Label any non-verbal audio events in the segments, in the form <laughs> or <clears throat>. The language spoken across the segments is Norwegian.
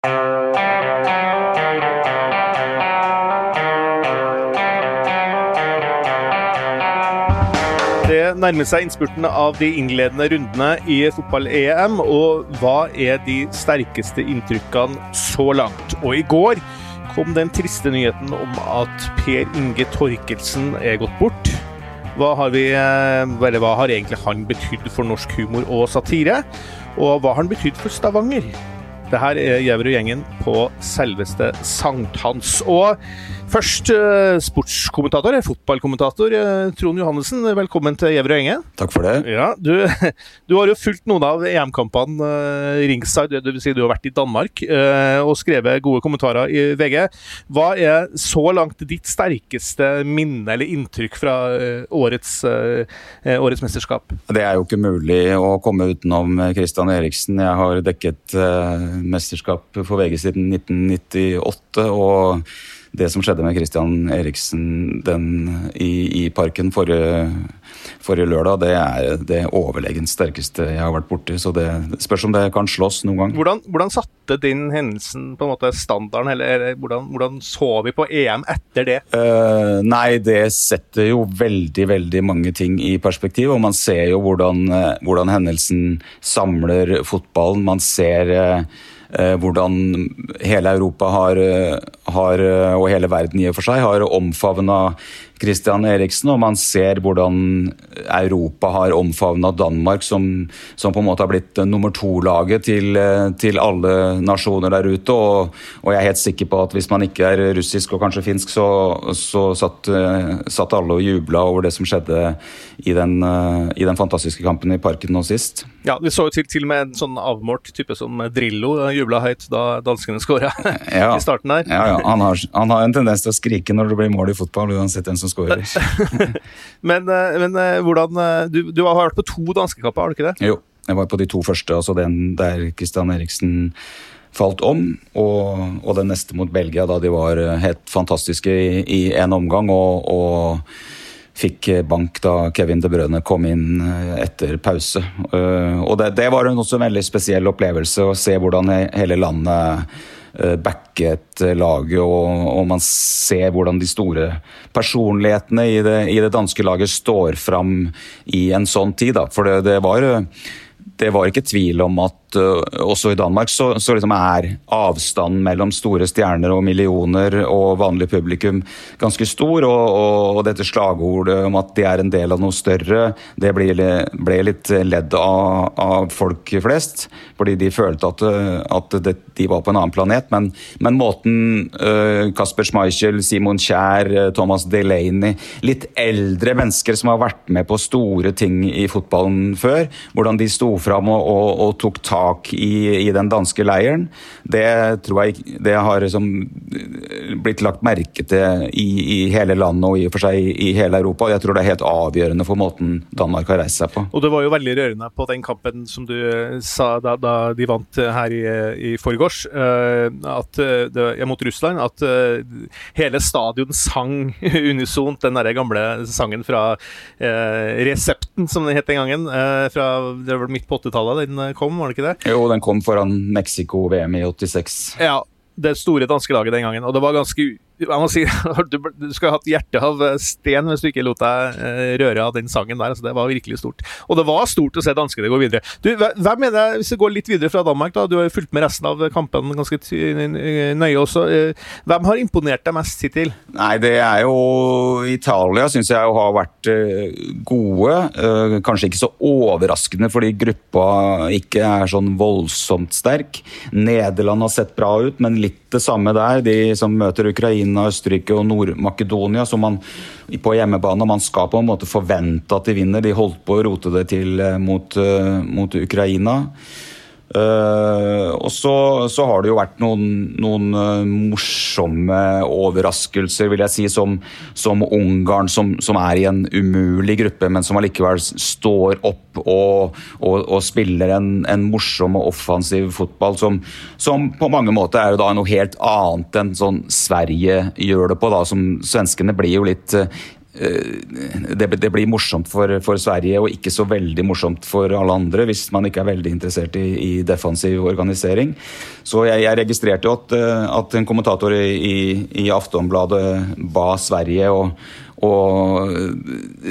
Det nærmer seg innspurten av de innledende rundene i fotball-EM. Og hva er de sterkeste inntrykkene så langt? Og i går kom den triste nyheten om at Per Inge Torkelsen er gått bort. Hva har, vi, eller hva har egentlig han betydd for norsk humor og satire? Og hva har han betydd for Stavanger? Det her er Gjæverud-gjengen på selveste sankthans. Og først eh, sportskommentator, fotballkommentator eh, Trond Johannessen. Velkommen til Gjæverud-gjengen. Takk for det. Ja, du, <laughs> du, har jo fulgt noen av EM-kampene uh, ringside, dvs. si du har vært i Danmark og skrevet gode kommentarer i VG. Hva er så langt ditt sterkeste minne eller inntrykk fra årets, årets, mesterskap? Det er jo ikke mulig å komme utenom Christian Eriksen. Jeg har dekket mesterskap for VG siden 1998. og det som skjedde med Christian Eriksen den, i, i, parken forrige, forrige, lørdag, det er det overlegent sterkeste jeg har vært borti. Så det spørs om det kan slåss noen gang. Hvordan, hvordan satte din hendelsen på en måte standarden, eller, eller hvordan, hvordan, så vi på EM etter det? Uh, nei, det setter jo veldig, veldig mange ting i perspektiv. Og man ser jo hvordan, hvordan hendelsen samler fotballen. Man ser uh, Eh, hvordan hele Europa har, eh, har, eh, og hele verden i og for seg har omfavna Christian Eriksen, og man ser hvordan Europa har omfavna Danmark, som, som, på en måte har blitt nummer to-laget til, til, alle nasjoner der ute. Og, og, jeg er helt sikker på at hvis man ikke er russisk og kanskje finsk, så, så satt, satt, alle og jubla over det som skjedde i den, i den, fantastiske kampen i parken nå sist. Ja, vi så jo til, til med en sånn avmålt type som Drillo jubla høyt da danskene skåra ja, <laughs> i starten der. Ja, ja. Han, har, han har en tendens til å skrike når det blir mål i fotball, uansett hvem som skårer. <laughs> men, eh, men eh, hvordan eh, du, du, har vært på to danskekamper, har du ikke det? Jo, jeg var på de to første, altså den der Christian Eriksen falt om, og, og, den neste mot Belgia, da de var helt fantastiske i, i en omgang. og, og fikk bank da Kevin De Brøne kom inn etter pause. Og det, det var også en veldig spesiell opplevelse å se hvordan hele landet backet laget, og, og, man ser hvordan de store personlighetene i det, i det danske laget står fram i en sånn tid. Da. For det, det var det var ikke tvil om at uh, også i Danmark så, så liksom er avstanden mellom store stjerner og millioner og vanlig publikum ganske stor. Og, og, og dette slagordet om at de er en del av noe større, det ble, ble litt ledd av, av, folk flest. Fordi de følte at, at det, de var på en annen planet. Men, men måten uh, Kasper Schmeichel, Simon Kjær, Thomas Delaney Litt eldre mennesker som har vært med på store ting i fotballen før, hvordan de sto fra fram og, og, og tok tak i, i, den danske leiren, det tror jeg det har liksom blitt lagt merke til i, i, hele landet og i og for seg i hele Europa. Jeg tror det er helt avgjørende for måten Danmark har reist seg på. Og Det var jo veldig rørende på den kampen som du sa da, da de vant her i, i forgårs, at det, mot Russland, at hele stadion sang <laughs> unisont den der gamle sangen fra Resepten, som den het den gangen. fra det var midt på 80-tallet den eh, kom, var det ikke det? Jo, den kom foran Mexico-VM i 86. Ja, det store danske laget den gangen. Og det var ganske jeg må si, <laughs> du, du skulle hatt hjertet av eh, sten hvis du ikke lot deg eh, røre av den sangen der. altså Det var virkelig stort. Og det var stort å se danskene gå videre. Du, hvem er det, Hvis vi går litt videre fra Danmark, da, du har jo fulgt med resten av kampen ganske nøye også. Eh, hvem har imponert deg mest hittil? Nei, det er jo Italia, syns jeg har vært gode. Kanskje ikke så overraskende fordi gruppa ikke er sånn voldsomt sterk. Nederland har sett bra ut, men litt det samme der. De som møter Ukraina, Østerrike og Nord-Makedonia, som man på hjemmebane man skal på en måte forvente at de vinner. De holdt på å rote det til eh, mot, eh, mot Ukraina. Uh, og så, så, har det jo vært noen, noen uh, morsomme overraskelser, vil jeg si, som, som Ungarn, som, som, er i en umulig gruppe, men som allikevel står opp og, og, og spiller en, en, morsom og offensiv fotball, som, som, på mange måter er jo da noe helt annet enn sånn Sverige gjør det på. da, som Svenskene blir jo litt uh, det, det, blir morsomt for, for, Sverige og ikke så veldig morsomt for alle andre hvis man ikke er veldig interessert i, i defensiv organisering. Så jeg, jeg registrerte jo at, at, en kommentator i, i, Aftonbladet ba Sverige å, å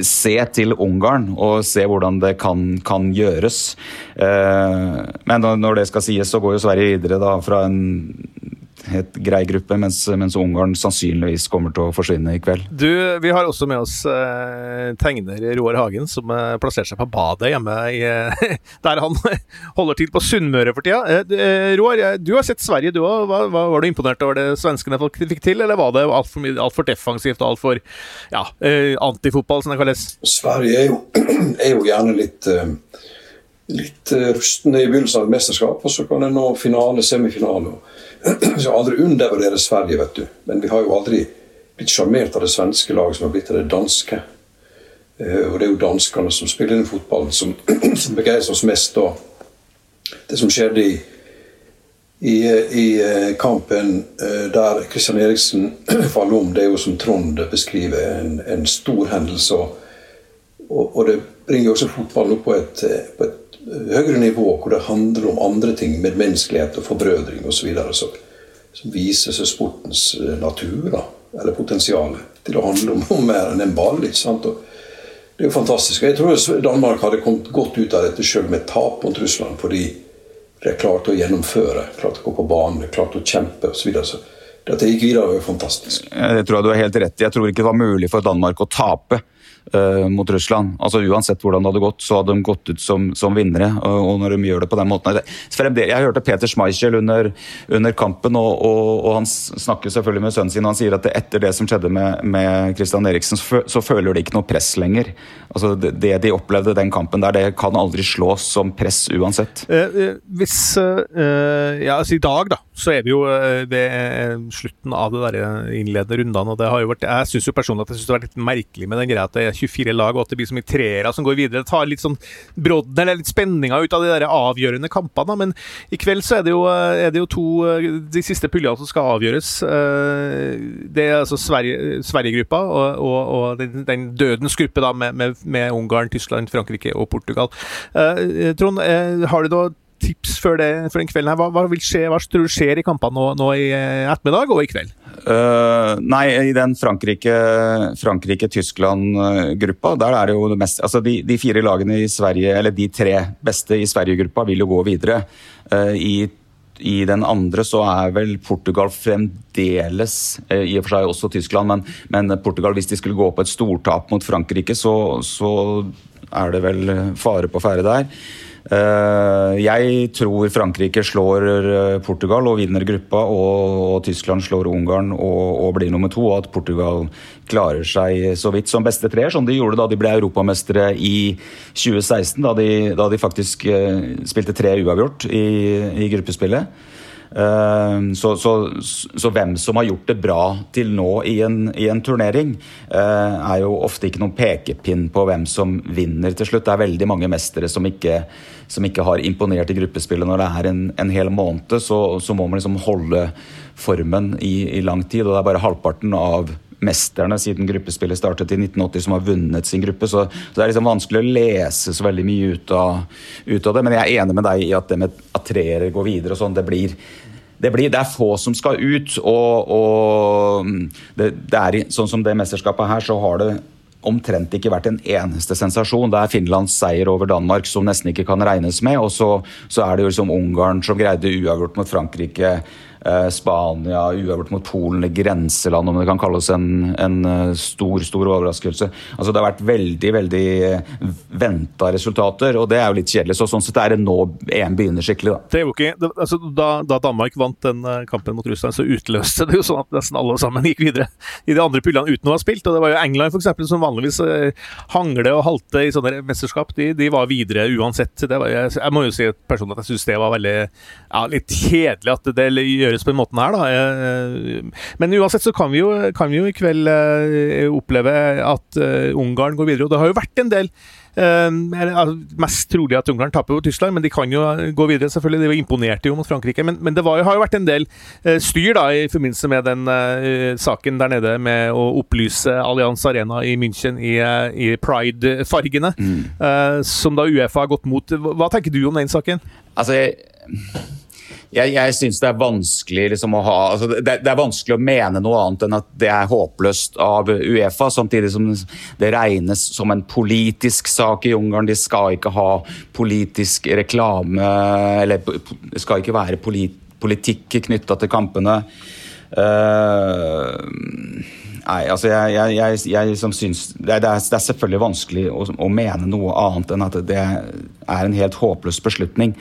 se til Ungarn og se hvordan det kan, kan gjøres. Men når det skal sies, så går jo Sverige videre da fra en helt grei gruppe, mens, mens, Ungarn sannsynligvis kommer til å forsvinne i kveld. Du, Vi har også med oss eh, tegner Roar Hagen, som eh, plasserte seg på badet hjemme i, eh, <laughs> der han <laughs> holder til på Sunnmøre for tida. Eh, eh Roar, du har sett Sverige, du òg. Var, var, du imponert over det svenskene fikk til, eller var det altfor alt for defensivt og altfor ja, eh, antifotball, som det kalles? Sverige er jo, <clears throat> er jo gjerne litt litt rustne i begynnelsen av et mesterskap, og så kan en nå finale, semifinale. <clears throat> Vi skal aldri undervurdere Sverige, vet du. Men vi har jo aldri blitt sjarmert av det svenske laget som har blitt av det danske. Eh, og det er jo danskene som spiller den fotballen som, <clears throat> som begeistrer oss mest. Og Det som skjedde i, i, i eh, kampen eh, der Kristian Eriksen <clears throat> faller om, det er jo som Trond beskriver, en, en stor hendelse. Og, og, det bringer også fotballen opp på et, på et høyere nivå, hvor det handler om andre ting, medmenneskelighet og forbrødring osv. Som, som viser seg sportens eh, natur, da, eller potensial, til å handle om, noe mer enn en ball. ikke sant? Og det er jo fantastisk. Jeg tror Danmark hadde kommet godt ut av dette sjøl med tap mot Russland, fordi de klarte å gjennomføre, klarte å gå på banen, klarte å kjempe osv. Så, så dette gikk videre, var jo fantastisk. Det tror jeg du har helt rett i. Jeg tror ikke det var mulig for Danmark å tape mot Russland. Altså Uansett hvordan det hadde gått, så hadde de gått ut som, som vinnere. Og, når de gjør det på den måten Jeg hørte Peter Schmeichel under, under kampen, og, og, og, han snakker selvfølgelig med sønnen sin. og Han sier at etter det som skjedde med, med Christian Eriksen, så føler de ikke noe press lenger. Altså det, det, de opplevde den kampen der, det kan aldri slås som press uansett. Uh, hvis uh, Ja, altså i dag, da, så er vi jo ved slutten av det der innledende rundene. og det har jo vært, Jeg syns personlig at det har vært litt merkelig med den greia at det er 24 lag, og at det blir så mye treere som går videre. Det tar litt sånn brodden eller litt spenninga ut av de der avgjørende kampene. Men i kveld så er det jo, eh, er det jo to eh, de siste puljene som skal avgjøres. Eh, det er altså Sverige-gruppa og, og, og den, den, dødens gruppe da med, med, med, Ungarn, Tyskland, Frankrike og Portugal. Trond, har du noe tips før, det, før den kvelden her? Hva, hva, vil skje, hva tror du skjer i kampene nå, nå i ettermiddag og i kveld? Uh, nei, i den Frankrike-Tyskland-gruppa, der er det jo det mest Altså de, de, fire lagene i Sverige, eller de tre beste i Sverige-gruppa, vil jo gå videre. Uh, i, i den andre så er vel Portugal fremdeles, i og for seg også Tyskland, men, men, Portugal, hvis de skulle gå på et stortap mot Frankrike, så, så er det vel fare på ferde der. Eh, jeg tror Frankrike slår eh, Portugal og vinner gruppa, og Tyskland slår Ungarn og, blir nummer to. Og at Portugal klarer seg så vidt som beste treer, som de gjorde da de ble europamestere i 2016. Da de, da de faktisk eh, spilte tre uavgjort i, i gruppespillet. Ehm, så, så, så, hvem som har gjort det bra til nå i en, i en, turnering, eh, er jo ofte ikke noen pekepinn på hvem som vinner til slutt. Det er veldig mange mestere som ikke, som ikke har imponert i gruppespillet når det er en, en hel måned. Så, så, må man liksom holde formen i, i lang tid, og det er bare halvparten av mesterne siden gruppespillet startet i 1980 som har vunnet sin gruppe. Så, så det er liksom vanskelig å lese så veldig mye ut av, ut av, det. Men jeg er enig med deg i at det med at treere går videre og sånn, det blir det, blir, det, er få som skal ut. Og, og det, det, er sånn som det mesterskapet her, så har det omtrent ikke vært en eneste sensasjon. Det er Finlands seier over Danmark som nesten ikke kan regnes med. Og så, så er det jo liksom Ungarn som greide uavgjort mot Frankrike. Eh, Spania, uavgjort mot Polen, grenseland, om det kan kalles en, en, eh, stor stor overraskelse. Altså Det har vært veldig veldig eh, venta resultater, og det er jo litt kjedelig. så Sånn sett er det nå EM begynner skikkelig. Da det er jo ikke, altså, da, da, Danmark vant den kampen mot Russland, så utløste det jo sånn at nesten alle sammen gikk videre i de andre pullene uten å ha spilt. og Det var jo England for eksempel, som vanligvis hangler og halter i sånne mesterskap. De, de var videre uansett. Var, jeg, jeg, må jo si personlig at jeg syns det var veldig ja, litt kjedelig at det gjør gjøres på den måten her, da. Eh, men uansett så kan vi jo, kan vi jo i kveld eh, oppleve at eh, Ungarn går videre. Og det har jo vært en del Uh, mest trolig at Ungarn taper på Tyskland, men de kan jo gå videre, selvfølgelig. De var imponerte jo mot Frankrike. Men, men det var, har jo vært en del uh, styr da, i forbindelse med den uh, saken der nede med å opplyse Allianz Arena i München i, i pride-fargene, mm. som da Uefa har gått mot. Hva tenker du om den saken? Altså, jeg jeg, jeg syns det er vanskelig liksom, å ha altså, det, det, er vanskelig å mene noe annet enn at det er håpløst av Uefa, samtidig som det regnes som en politisk sak i Ungarn. De skal ikke ha politisk reklame, eller det skal ikke være polit, politikk knytta til kampene. Uh, Nei, altså jeg, jeg, jeg, jeg som syns det er, det er, selvfølgelig vanskelig å, å, mene noe annet enn at det er en helt håpløs beslutning.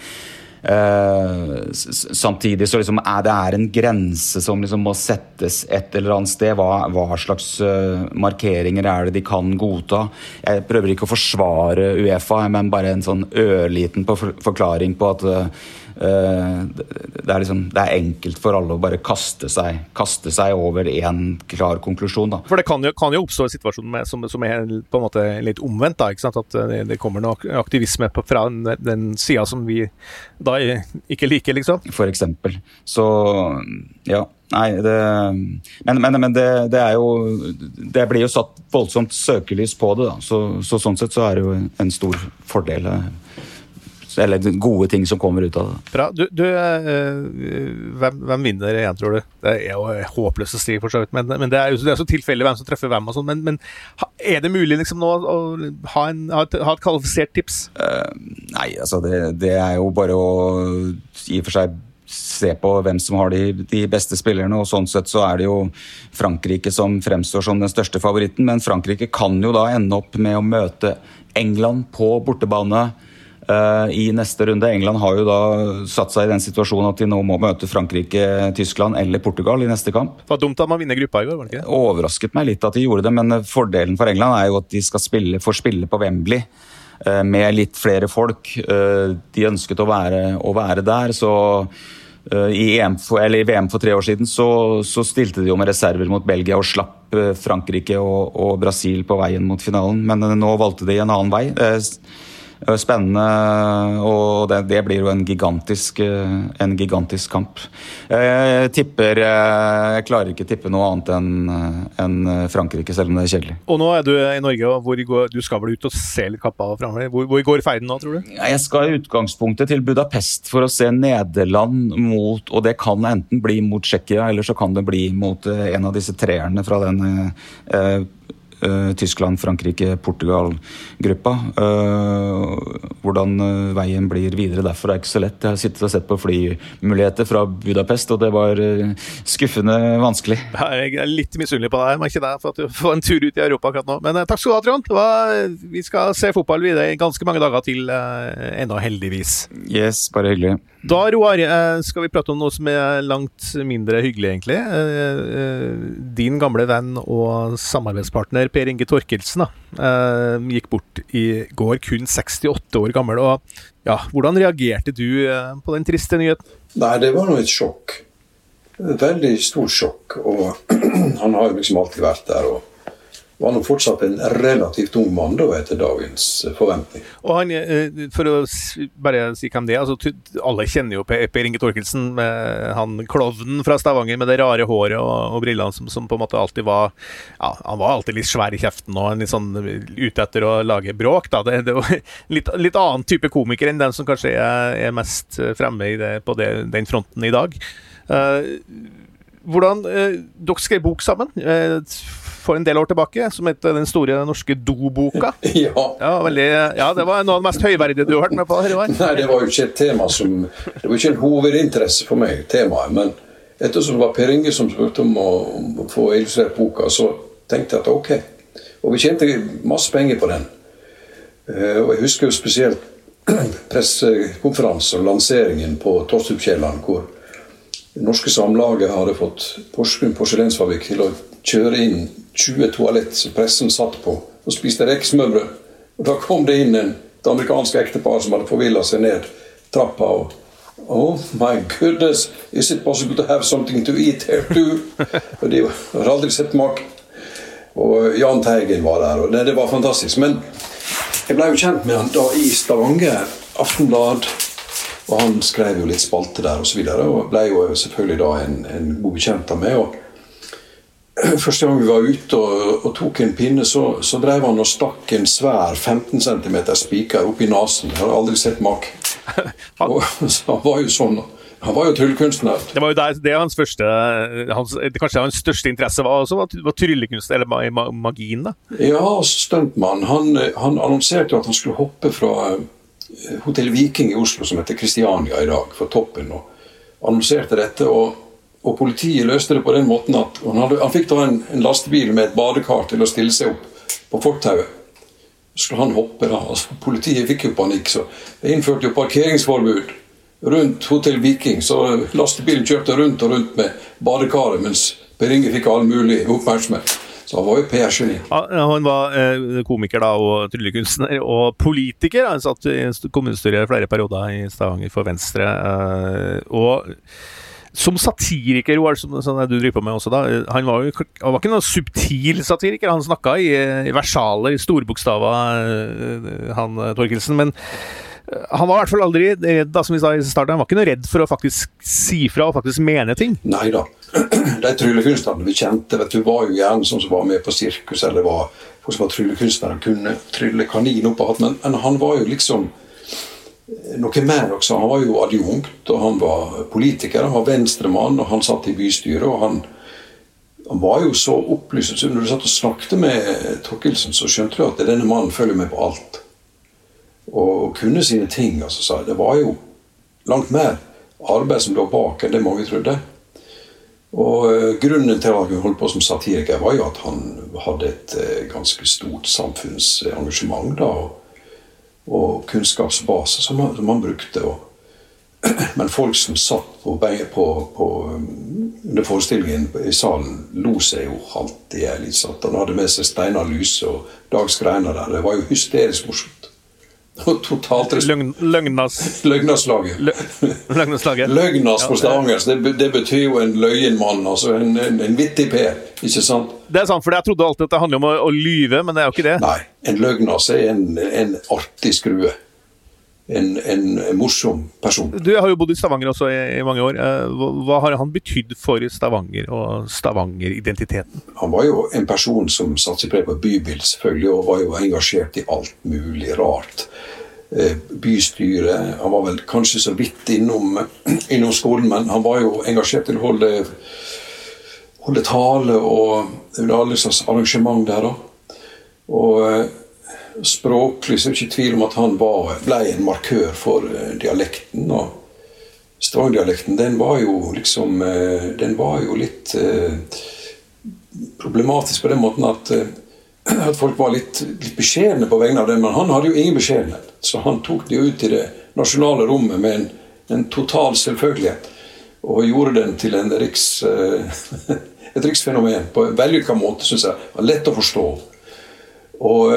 Uh, samtidig så liksom er det er en grense som liksom må settes et eller annet sted. Hva, hva slags uh, markeringer er det de kan godta? Jeg prøver ikke å forsvare Uefa, men bare en sånn ørliten forklaring på at uh, det er, liksom, det er, enkelt for alle å bare kaste seg, kaste seg over én klar konklusjon. Da. For Det kan jo, kan jo oppstå en situasjon med, som, som, er på en måte litt omvendt. Da, At det, det, kommer noe aktivisme på, fra den, den sida som vi da ikke liker, liksom. For eksempel. Så ja. Nei, det Men, men, men det, det, er jo Det blir jo satt voldsomt søkelys på det, da. Så, så sånn sett så er det jo en stor fordel eller gode ting som kommer ut av det. Bra. Du, du øh, hvem, hvem, vinner igjen, tror du? Det er jo håpløst å si, for så vidt, men, men, det er jo det er så tilfeldig hvem som treffer hvem. og sånn, men, men, er det mulig liksom nå å ha, en, ha, et, ha et, kvalifisert tips? Uh, nei, altså det, det, er jo bare å i og for seg se på hvem som har de, de, beste spillerne. og Sånn sett så er det jo Frankrike som fremstår som den største favoritten. Men Frankrike kan jo da ende opp med å møte England på bortebane i neste runde. England har jo da satt seg i den situasjonen at de nå må møte Frankrike, Tyskland eller Portugal i neste kamp. Det var dumt at man vinner gruppa i går, var det ikke det? Overrasket meg litt at de gjorde det, men fordelen for England er jo at de skal spille, får spille på Wembley eh, med litt flere folk. Eh, de ønsket å være, å være der, så i, for, i, VM for tre år siden så, så, stilte de jo med reserver mot Belgia og slapp Frankrike og, og Brasil på veien mot finalen, men nå valgte de en annen vei. Spennende, og det, det, blir jo en gigantisk, eh, en gigantisk kamp. Jeg tipper Jeg klarer ikke tippe noe annet enn en Frankrike, selv om det er kjedelig. Og nå er du i Norge, og går, du skal vel ut og se litt kappa framover. Hvor, hvor går ferden nå, tror du? Jeg skal i utgangspunktet til Budapest for å se Nederland mot Og det kan enten bli mot Tsjekkia, eller så kan det bli mot eh, en av disse treerne fra den eh, Tyskland, Frankrike, Portugal-gruppa. Uh, hvordan uh, veien blir videre derfor er ikke så lett. Jeg har sittet og sett på flymuligheter fra Budapest, og det var skuffende vanskelig. Jeg er litt misunnelig på deg, ikke deg, for at du får en tur ut i Europa akkurat nå. Men takk skal du ha, Trond. Var, vi skal se fotball videre i ganske mange dager til ennå, heldigvis. Yes, bare hyggelig. Da, Roar, skal vi prate om noe som er langt mindre hyggelig, egentlig. Din gamle venn og samarbeidspartner Per Inge Torkelsen da, eh, gikk bort i går, kun 68 år gammel. og ja, Hvordan reagerte du eh, på den triste nyheten? Nei, Det var nå et sjokk. Veldig stort sjokk. Og <clears throat> han har jo liksom alltid vært der. og var nå fortsatt en relativt ung mann da, etter dagens eh, forventning. Og han, eh, For å bare si hvem det er, altså, alle kjenner jo Per Inge Torkelsen, han klovnen fra Stavanger med det rare håret og, og brillene, som, som, på en måte alltid var ja, Han var alltid litt svær i kjeften og litt sånn ute etter å lage bråk. da, Det, det var <laughs> litt, litt annen type komiker enn den som kanskje er, er mest fremme det, på det, den fronten i dag. Uh, hvordan uh, Dere skrev bok sammen. Uh, for en del år tilbake, som heter Den store norske doboka. <laughs> Ja. Ja, veldig, ja, Det var noe av det mest høyverdige du har hørt med på? Her, Nei, det var jo ikke et tema som Det var ikke en hovedinteresse for meg, temaet. Men ettersom det var Per Inge som spurte om å, om å få illustrert boka, så tenkte jeg at ok. Og vi tjente masse penger på den. Uh, og jeg husker jo spesielt <clears throat> pressekonferanse og lanseringen på Torstupkjelland, hvor det norske samlaget hadde fått Porsgrunn porselensfabrikk til å kjøre inn 20 toalett som pressen satt på, og spiste rekesmørbrød. Og Da kom det inn en, et amerikansk ektepar som hadde forvilla seg ned trappa. og Oh my goodness, is it possible to have something to eat here too? <laughs> Og De har aldri sett maken. Og Jahn Teigen var der, og det, det var fantastisk. Men Jeg ble jo kjent med han da i Stavanger Aftenblad. Og han skrev jo litt spalte der. Og, så og ble jo selvfølgelig da en, en god bekjent av meg. og <clears throat> Første gang vi var ute og, og tok en pinne, så, så, drev han og stakk en svær 15 cm spiker opp i nesen. Jeg har aldri sett maken. <laughs> han var jo sånn. Han var jo tryllekunstner. Det var jo der, det hans første hans, Kanskje hans største interesse var, også, var, var tryllekunst, eller magien? da? Ja, stuntmann. Han, han annonserte jo at han skulle hoppe fra eh, Hotell Viking i Oslo, som heter Kristiania i dag, fra toppen. og annonserte dette. og og politiet løste det på den måten at han, hadde, han fikk da en, en, lastebil med et badekar til å stille seg opp på fortauet. Så skulle han hoppe, da. Altså, politiet fikk jo panikk, så det innførte jo parkeringsforbud rundt Hotell Viking. Så lastebilen kjørte rundt og rundt med badekaret, mens Per Inge fikk all mulig oppmerksomhet. Så han var jo PR-geni. Ja, han var eh, komiker da, og tryllekunstner og politiker. Han satt i kommunestyret flere perioder i Stavanger for Venstre. Eh, og som satiriker, som, som, du driver på med også da, han var jo han var ikke noen subtil satiriker. Han snakka i, i versaler, i storbokstaver, eh, han eh, Torkelsen. Men eh, han var i hvert fall aldri redd da, som vi sa i starten, han var ikke noe redd for å faktisk si fra og faktisk mene ting. Nei da. <clears throat> De tryllekunstnerne vi kjente, vet du, var jo gjerne sånn som var med på sirkus, eller var, folk som var tryllekunstnere, kunne trylle kanin opp av hatten. men, men han var jo liksom noe mer også. Han var jo adjunkt, og han var politiker. Han var venstremann, og han satt i bystyret. og han, han var jo så opplyst. Så når du satt og snakket med Tokkelsen, så skjønte du at denne mannen følger med på alt. Og kunne sine ting. altså. Det var jo langt mer arbeid som lå bak enn det mange trodde. Og uh, Grunnen til at han holdt på som satiriker, var jo at han hadde et uh, ganske stort samfunnsengasjement. da, og og kunnskapsbase som han, som man brukte. Og, <clears throat> men folk som satt på, på, på, under forestillingen i salen, lo seg jo halvt i hjel. Han hadde med seg Steinar Lyse og Dag Skreiner der. Det var jo hysterisk morsomt. Totalt Løgn, Løgnas Løgnaslaget. Løgnaslaget. <laughs> Løgnas på stavangersk, Det, det, betyr jo en løyenmann. Altså en, en, en vittig p, Ikke sant? Det er sant, for jeg trodde alltid at det handler om å, å lyve, men det er jo ikke det. Nei. En løgnas er en, en artig skrue. En, en, morsom person. Du har jo bodd i Stavanger også i, i mange år. Eh, hva, hva, har han betydd for Stavanger og Stavanger-identiteten? Han var jo en person som satte seg preg på bybildet, selvfølgelig, og var jo engasjert i alt mulig rart. Eh, bystyret Han var vel kanskje så vidt innom, <clears throat> innom skolen, men han var jo engasjert til å holde holde tale og alle slags arrangement der. da. Og eh, språklig så er det ikke tvil om at han var, ble en markør for eh, dialekten. og Stavanger-dialekten den var jo liksom eh, Den var jo litt problematisk på den måten at, at folk var litt, litt beskjedne på vegne av den, men han hadde jo ingen beskjedenhet. Så han tok det jo ut i det nasjonale rommet med en, en total selvfølgelighet. Og gjorde den til en riks, <laughs> et riksfenomen på en vellykka måte, syns jeg. Lett å forstå. Og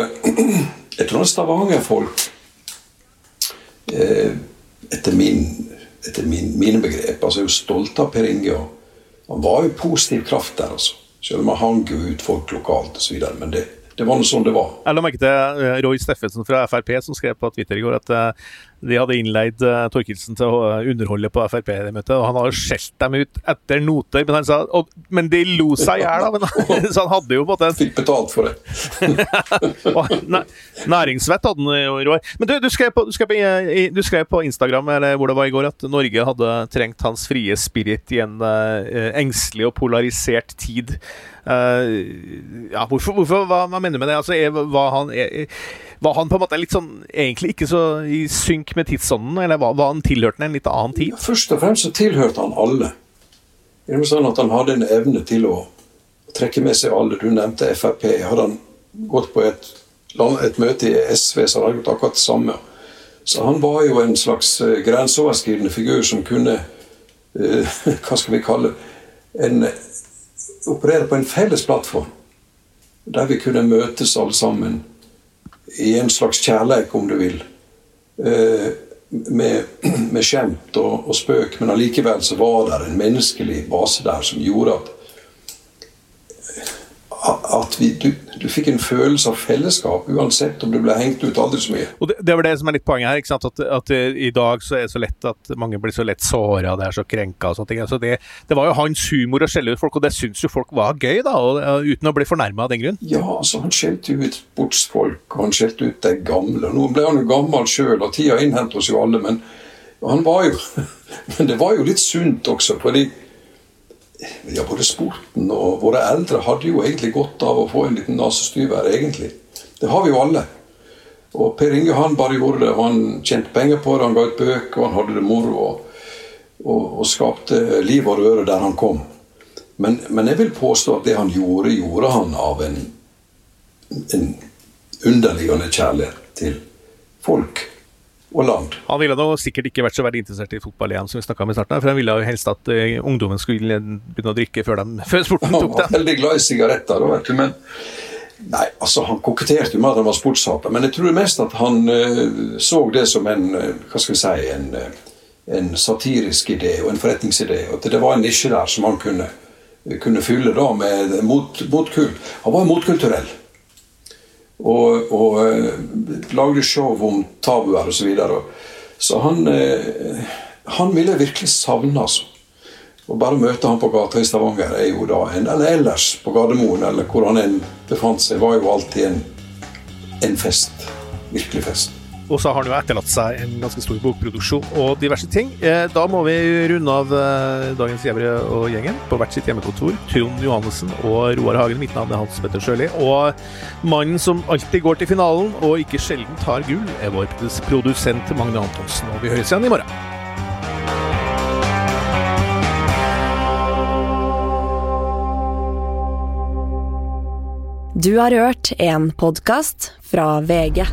jeg tror Stavanger-folk, eh, etter, min, etter min, mine begrep, altså er jo stolte av Per Inge. Han var jo positiv kraft der, altså. Selv om han hang jo ut folk lokalt osv. Men det, det var noe sånn det var. Jeg la merke til eh, Roy Steffensen fra Frp som skrev på Twitter i går at eh, de hadde innleid uh, Torkelsen til å underholde på Frp-møtet, og han hadde skjelt dem ut etter noter. Men han sa og, men de lo seg i hjel, da! <laughs> så han hadde jo på en måte Fikk betalt for det. <laughs> næringsvett hadde han jo, år, Men du, du, skrev på, du, skrev på, du, skrev på, Instagram eller hvor det var i går, at Norge hadde trengt hans frie spirit i en uh, engstelig og polarisert tid. Uh, ja, hvorfor, hvorfor hva, hva, mener du med det? Altså, er, hva han er, var han på en måte litt sånn, egentlig ikke så i synk med tidsånden, eller var, var han tilhørte en litt annen tid? Først og fremst så tilhørte han alle. I den sånn at Han hadde en evne til å trekke med seg alle. Du nevnte Frp. Hadde han gått på et, et møte i SV, så hadde han gjort akkurat det samme. Så han var jo en slags uh, grenseoverskridende figur som kunne uh, <laughs> Hva skal vi kalle en, Operere på en felles plattform. Der vi kunne møtes alle sammen i en slags kjærleik, om du vil. Eh, med, <clears throat> med skjemt og, og, spøk, men allikevel så var det en menneskelig base der som gjorde at at vi, du, du, fikk en følelse av fellesskap, uansett om du ble hengt ut aldri så mye. Og Det, det var det som er litt poenget her. ikke sant? At, at, I dag så er det så lett at mange blir så lett såra, det er så krenka og sånne ting. Altså det, det, var jo hans humor å skjelle ut folk, og det syns jo folk var gøy, da, og, uten å bli fornærma av den grunn. Ja, altså han skjelte ut sportsfolk, og han skjelte ut de gamle. Nå ble han jo gammel sjøl, og tida innhenter oss jo alle, men han var jo <laughs> Men det var jo litt sunt også, fordi ja, både sporten og våre eldre hadde jo egentlig godt av å få en liten nesestyver, egentlig. Det har vi jo alle. Og Per Inge han bare gjorde det, og han tjente penger på det, han ga ut bøker, og han hadde det moro. Og, og, og skapte liv og røre der han kom. Men, men, jeg vil påstå at det han gjorde, gjorde han av en, en underliggende kjærlighet til folk og land. Han ville nå sikkert ikke vært så veldig interessert i fotball igjen, som vi om i starten, for han ville jo helst at uh, ungdommen skulle begynne å drikke før, de, før sporten tok det. Han var veldig glad i sigaretter, da, vet du, men Nei, altså Han koketterte med at han var sportshater, men jeg tror mest at han uh, så det som en uh, hva skal vi si, en, en, satirisk idé og en forretningsidé. At det var en nisje der som han kunne, kunne fylle da med mot, motkull. Han var motkulturell. Og, og uh, lagde show om tabuer osv. Så, videre. så han, uh, han ville virkelig savne, altså. Å bare møte han på gata i Stavanger er jo da en, eller ellers på Gardermoen eller hvor han enn befant seg, var jo alltid en, en fest. Virkelig fest. Og så har han jo etterlatt seg en ganske stor bokproduksjon og diverse ting. Eh, da må vi runde av eh, dagens Gjevre og gjengen på hvert sitt hjemmekontor. Trond Johannessen og Roar Hagen. Mitt navn er Hans Petter Sjøli. Og mannen som alltid går til finalen og ikke sjelden tar gull, er vår produsent Magne Antonsen. Og vi høres igjen i morgen. Du har hørt en podkast fra VG.